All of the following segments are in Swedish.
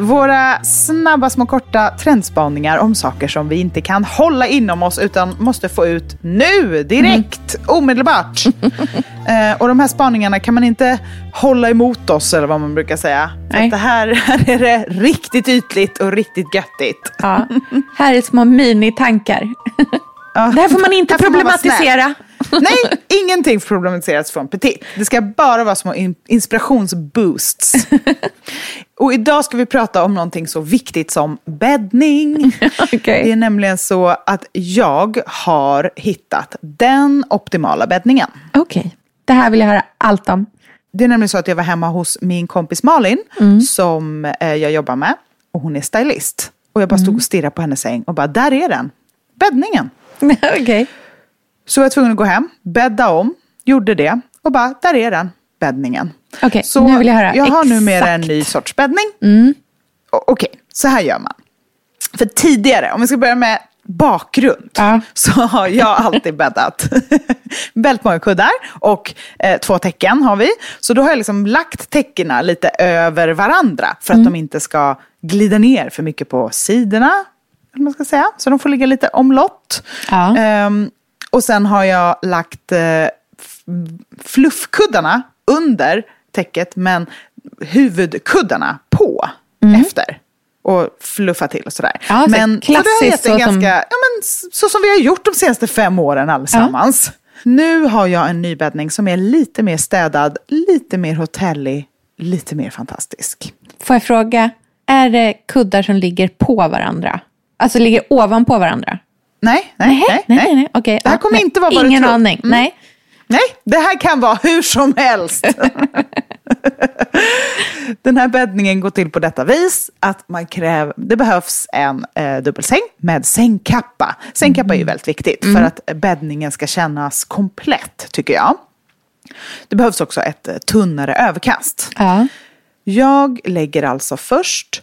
Våra snabba små korta trendspaningar om saker som vi inte kan hålla inom oss utan måste få ut nu, direkt, mm. omedelbart. eh, och de här spaningarna kan man inte hålla emot oss eller vad man brukar säga. Nej. det här, här är det riktigt ytligt och riktigt göttigt. Ja. Här är små minitankar. Ja. Det här får man inte problematisera. Nej, ingenting problematiseras från Petit. Det ska bara vara små inspirationsboosts. Och idag ska vi prata om någonting så viktigt som bäddning. okay. Det är nämligen så att jag har hittat den optimala bäddningen. Okej, okay. det här vill jag höra allt om. Det är nämligen så att jag var hemma hos min kompis Malin mm. som eh, jag jobbar med. Och hon är stylist. Och jag bara stod mm. och stirrade på hennes säng och bara, där är den. Bäddningen. okay. Så jag var tvungen att gå hem, bädda om, gjorde det och bara, där är den, bäddningen. Okej, okay, så nu vill jag höra. Jag har numera en ny sorts bäddning. Mm. Okej, okay, så här gör man. För tidigare, om vi ska börja med bakgrund, ja. så har jag alltid bäddat väldigt många kuddar och eh, två täcken har vi. Så då har jag liksom lagt täckena lite över varandra för att mm. de inte ska glida ner för mycket på sidorna. Man ska säga. Så de får ligga lite omlott. Ja. Um, och sen har jag lagt eh, fluffkuddarna under täcket men huvudkuddarna på mm. efter. Och fluffa till och sådär. Ja, men klassiskt så, så, ganska, som... ja, men, så som vi har gjort de senaste fem åren allesammans. Ja. Nu har jag en ny bäddning som är lite mer städad, lite mer hotellig, lite mer fantastisk. Får jag fråga, är det kuddar som ligger på varandra? Alltså ligger ovanpå varandra? Nej, nej, nej. nej, nej, nej. Okay, det här kommer nej, inte vara vad Ingen aning. Mm. Nej. Nej, det här kan vara hur som helst. Den här bäddningen går till på detta vis att man kräver, det behövs en eh, dubbelsäng med sängkappa. Sängkappa mm. är ju väldigt viktigt mm. för att bäddningen ska kännas komplett tycker jag. Det behövs också ett eh, tunnare överkast. Ja. Jag lägger alltså först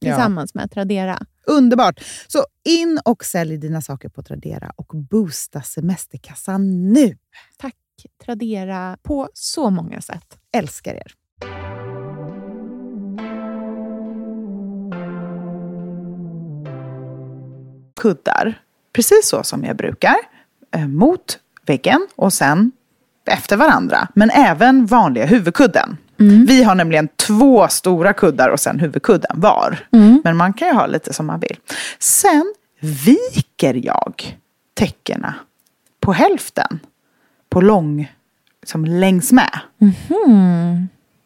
tillsammans ja. med Tradera. Underbart! Så in och sälj dina saker på Tradera och boosta semesterkassan nu. Tack Tradera på så många sätt. Älskar er. Kuddar, precis så som jag brukar, eh, mot väggen och sen efter varandra. Men även vanliga huvudkudden. Vi har nämligen två stora kuddar och sen huvudkudden var. Men man kan ju ha lite som man vill. Sen viker jag täckena på hälften. På lång, som längs med.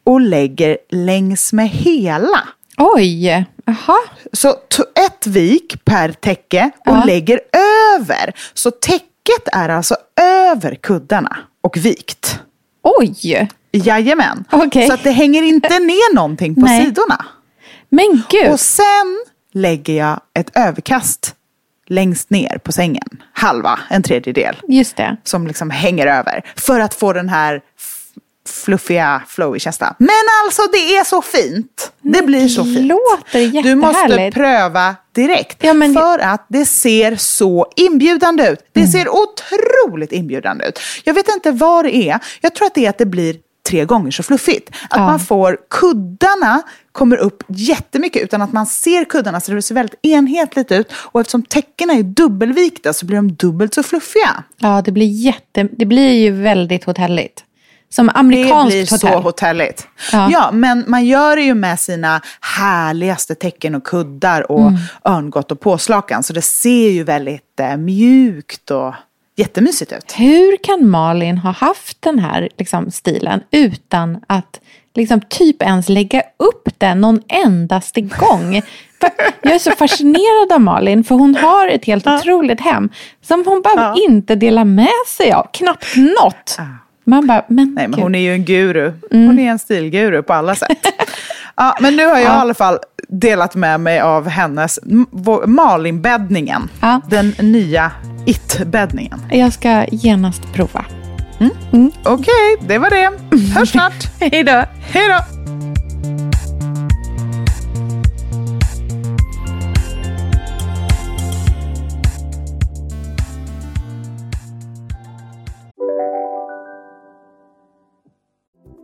Och lägger längs med hela. Oj, jaha. Så ett vik per täcke och Ja. lägger över. Så täcket är alltså över kuddarna och vikt. Oj, Jajamän. Okej. Så att det hänger inte ner någonting på Nej. sidorna. men gud. Och sen lägger jag ett överkast längst ner på sängen. Halva, en tredjedel. Just det. Som liksom hänger över. För att få den här fluffiga, flowy känslan. Men alltså det är så fint. Det blir så fint. låter Du måste jättehärligt. pröva direkt. Ja, men- För att det ser så inbjudande ut. Det ser otroligt inbjudande ut. Jag vet inte vad det är. Jag tror att det är att det blir tre gånger så fluffigt. Att Ja. man får kuddarna kommer upp jättemycket utan att man ser kuddarna så det ser väldigt enhetligt ut. Och eftersom täckena är dubbelvikta så blir de dubbelt så fluffiga. Ja, det blir jätte... Det blir ju väldigt hotelligt. Som Det amerikanskt blir hotell. så hotelligt. Ja. Ja. men man gör det ju med sina härligaste täcken och kuddar och Mm. örngott och påslakan. Så det ser ju väldigt eh, mjukt och jättemysigt ut. Hur kan Malin ha haft den här liksom, stilen utan att liksom, typ ens lägga upp den någon endaste gång? Jag är så fascinerad av Malin för hon har ett helt otroligt hem som hon bara inte delar med sig av. Knappt något. Man bara, men, Nej, men gud. hon är ju en guru. Mm. Hon är en stilguru på alla sätt. ja, men nu har jag i alla fall delat med mig av hennes Malin-bäddningen. Ja. Den nya It-bäddningen. Jag ska genast prova. Okej, det var det. Hörs snart. Hej då. Hej då!